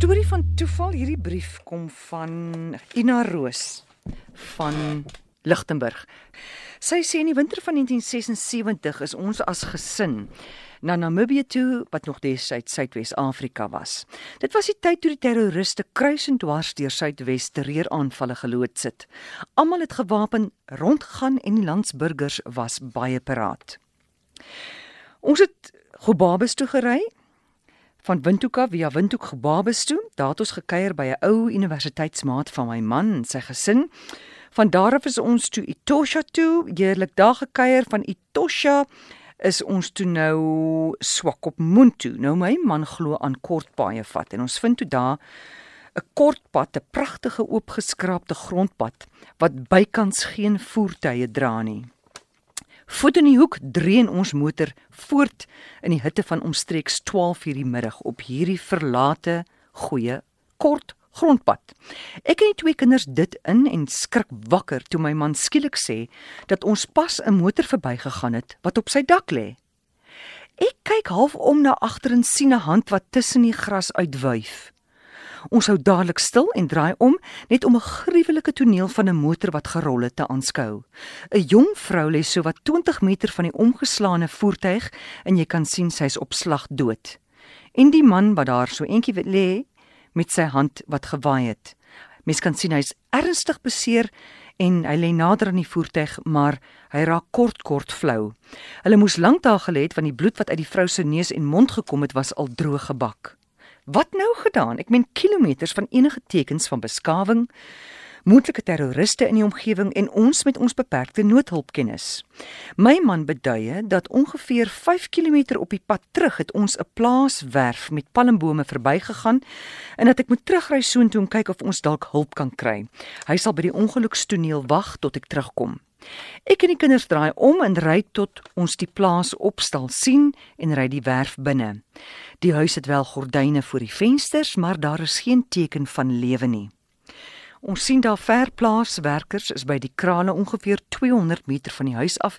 storie van toeval. Hierdie brief kom van Ina Roos van Lichtenburg. Sy sê in die winter van 1976 is ons as gesin na Namibië toe wat nog destyds Suidwes-Afrika was. Dit was die tyd toe die terroriste kruis en dwars deur Suidwes terreuraanvalle geloods het. Almal het gewapen rondgegaan en die landsburgers was baie paraat. Ons het Gobabes toe gery van Windhoek af via Windhoek Gebabes toe. Daar het ons gekuier by 'n ou universiteitsmaat van my man en sy gesin. Van daar af is ons toe Etosha toe, heerlik daar gekuier van Etosha is ons toe nou Swakopmund. Nou my man glo aan kortpaaie vat en ons vind toe daar 'n kortpad, 'n pragtige oopgeskraapte grondpad wat bykans geen voertuie dra nie. Voet in die hoek dreun ons motor voort in die hitte van omstreeks 12:00 die middag op hierdie verlate goeie kort grondpad. Ek en die twee kinders dit in en skrik wakker toe my man skielik sê dat ons pas 'n motor verbygegaan het wat op sy dak lê. Ek kyk half om na agter en sien 'n hand wat tussen die gras uitwuif. Ons hou dadelik stil en draai om net om 'n gruwelike toneel van 'n motor wat gerol het te aanskou. 'n Jong vrou lê so wat 20 meter van die omgeslaane voertuig en jy kan sien sy's op slag dood. En die man wat daar so eentjie lê met sy hand wat gewaai het. Mens kan sien hy's ernstig beseer en hy lê nader aan die voertuig, maar hy raak kort kort flou. Hulle moes lank daar gelê het want die bloed wat uit die vrou se neus en mond gekom het was al droog gebak. Wat nou gedaan? Ek meen kilometers van enige tekens van beskawing, moontlike terroriste in die omgewing en ons met ons beperkte noodhulpkennis. My man beduie dat ongeveer 5 km op die pad terug het ons 'n plaaswerf met palmbome verbygegaan en dat ek moet terugry soontoe om kyk of ons dalk hulp kan kry. Hy sal by die ongelukstoneel wag tot ek terugkom. Ek en die kinders draai om en ry tot ons die plaas opstal sien en ry die werf binne. Die huis het wel gordyne voor die vensters, maar daar is geen teken van lewe nie. Ons sien daar ver plaaswerkers is by die krale ongeveer 200 meter van die huis af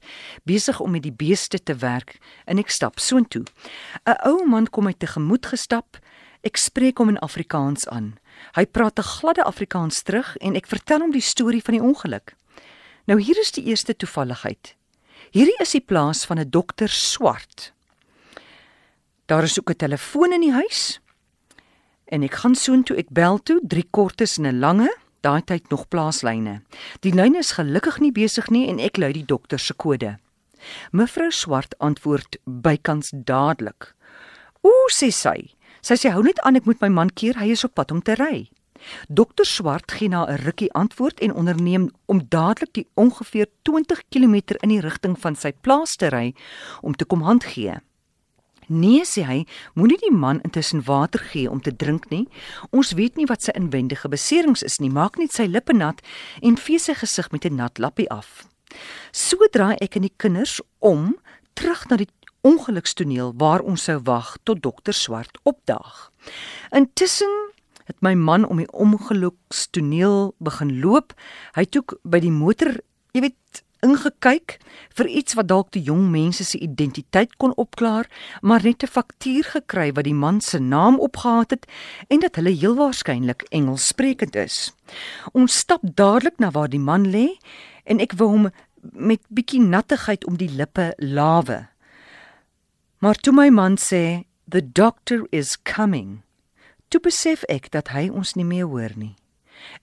besig om met die beeste te werk en ek stap soontoe. 'n Ou man kom my tegemoet gestap. Ek spreek hom in Afrikaans aan. Hy praat 'n gladde Afrikaans terug en ek vertel hom die storie van die ongeluk. Nou hier is die eerste toevalligheid. Hierdie is die plaas van 'n dokter Swart. Daar is ook 'n telefoon in die huis. En ek gaan soontoe, ek bel toe, drie kortes en 'n lange, daai tyd nog plaaslyne. Die lyn is gelukkig nie besig nie en ek lui die dokter se kode. Mevrou Swart antwoord bykans dadelik. "Ooh," sê sy. Sy sê hou net aan, ek moet my man keer, hy is op pad om te ry. Dokter Swart gee na 'n rukkie antwoord en onderneem om dadelik die ongeveer 20 km in die rigting van sy plaas te ry om te kom hand gee. Nee sê hy, moenie die man intussen water gee om te drink nie. Ons weet nie wat sy inwendige beserings is nie. Maak net sy lippe nat en vee sy gesig met 'n nat lappie af. Sodra ek en die kinders om terug na die ongelukstoneel waar ons sou wag tot dokter Swart opdaag. Intussen het my man om die ongelukstoneel begin loop. Hy het ook by die motor, jy weet, ingekyk vir iets wat dalk die jong mense se identiteit kon opklaar, maar net 'n faktuur gekry wat die man se naam opgehaat het en dat hulle heel waarskynlik Engels sprekend is. Ons stap dadelik na waar die man lê en ek wou hom met bietjie nattigheid om die lippe lawe. Maar toe my man sê, "The doctor is coming." Toe besef ek dat hy ons nie meer hoor nie.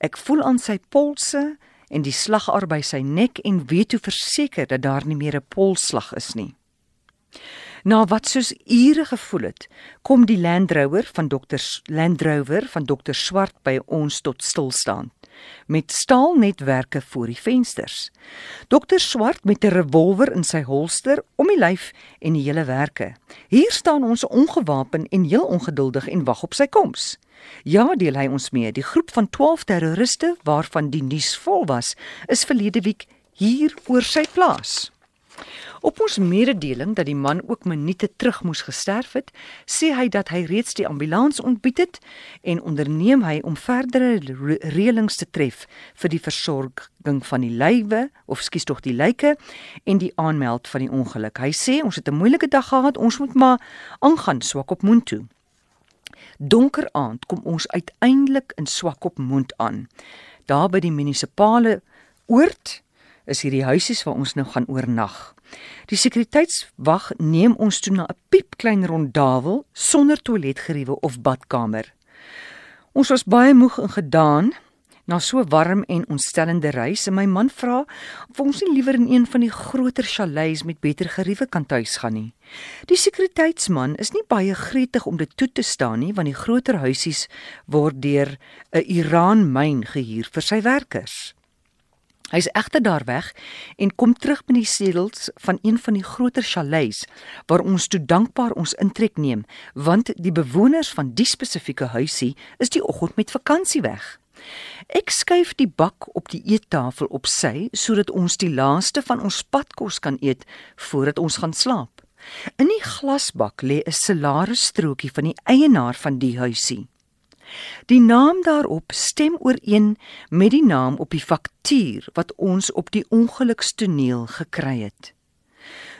Ek voel aan sy polse en die slagaar by sy nek en weet toe verseker dat daar nie meer 'n polsslag is nie. Na wat soos ure gevoel het, kom die Land Rover van dokter Land Rover van dokter Swart by ons tot stilstaan met staalnetwerke voor die vensters. Dokter Swart met 'n revolver in sy holster om die lyf en die hele werke. Hier staan ons ongewapen en heel ongeduldig en wag op sy koms. Ja, deel hy ons mee. Die groep van 12 terroriste waarvan die nuus vol was, is verlede week hier oor sy plaas. Op ons mededeling dat die man ook minute terug moes gesterf het, sê hy dat hy reeds die ambulans ontbied het en onderneem hy om verdere reëlings te tref vir die versorging van die lywe of skus tog die lyke en die aanmeld van die ongeluk. Hy sê ons het 'n moeilike dag gehad, ons moet maar aangaan swak op moed toe. Donker aand kom ons uiteindelik in Swakopmund aan. Daar by die munisipale oord is hierdie huisies waar ons nou gaan oornag. Die sekuriteitswag neem ons toe na 'n piepklein rondawel sonder toiletgeriewe of badkamer. Ons was baie moeg en gedaan na so warm en ontstellende reis en my man vra of ons nie liewer in een van die groter chalets met beter geriewe kan tuis gaan nie. Die sekuriteitsman is nie baie gretig om dit toe te staan nie want die groter huisies word deur 'n Iran myn gehuur vir sy werkers. Hy is egter daar weg en kom terug met die sedels van een van die groter chalets waar ons toe dankbaar ons intrek neem, want die bewoners van die spesifieke huisie is die oggend met vakansie weg. Ek skuif die bak op die eettafel op sy sodat ons die laaste van ons padkos kan eet voordat ons gaan slaap. In die glasbak lê 'n salarisstrokie van die eienaar van die huisie. Die naam daarop stem ooreen met die naam op die faktuur wat ons op die ongelukstoneel gekry het.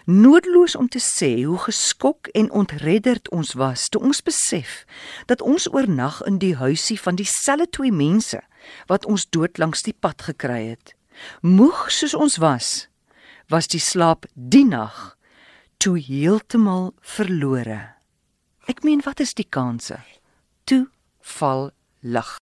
Noodloos om te sê hoe geskok en ontredderd ons was toe ons besef dat ons oornag in die huisie van dieselfde twee mense wat ons dood langs die pad gekry het. Moeg soos ons was, was die slaap die nag toe heeltemal verlore. Ek meen wat is die kanse? Toe val lig.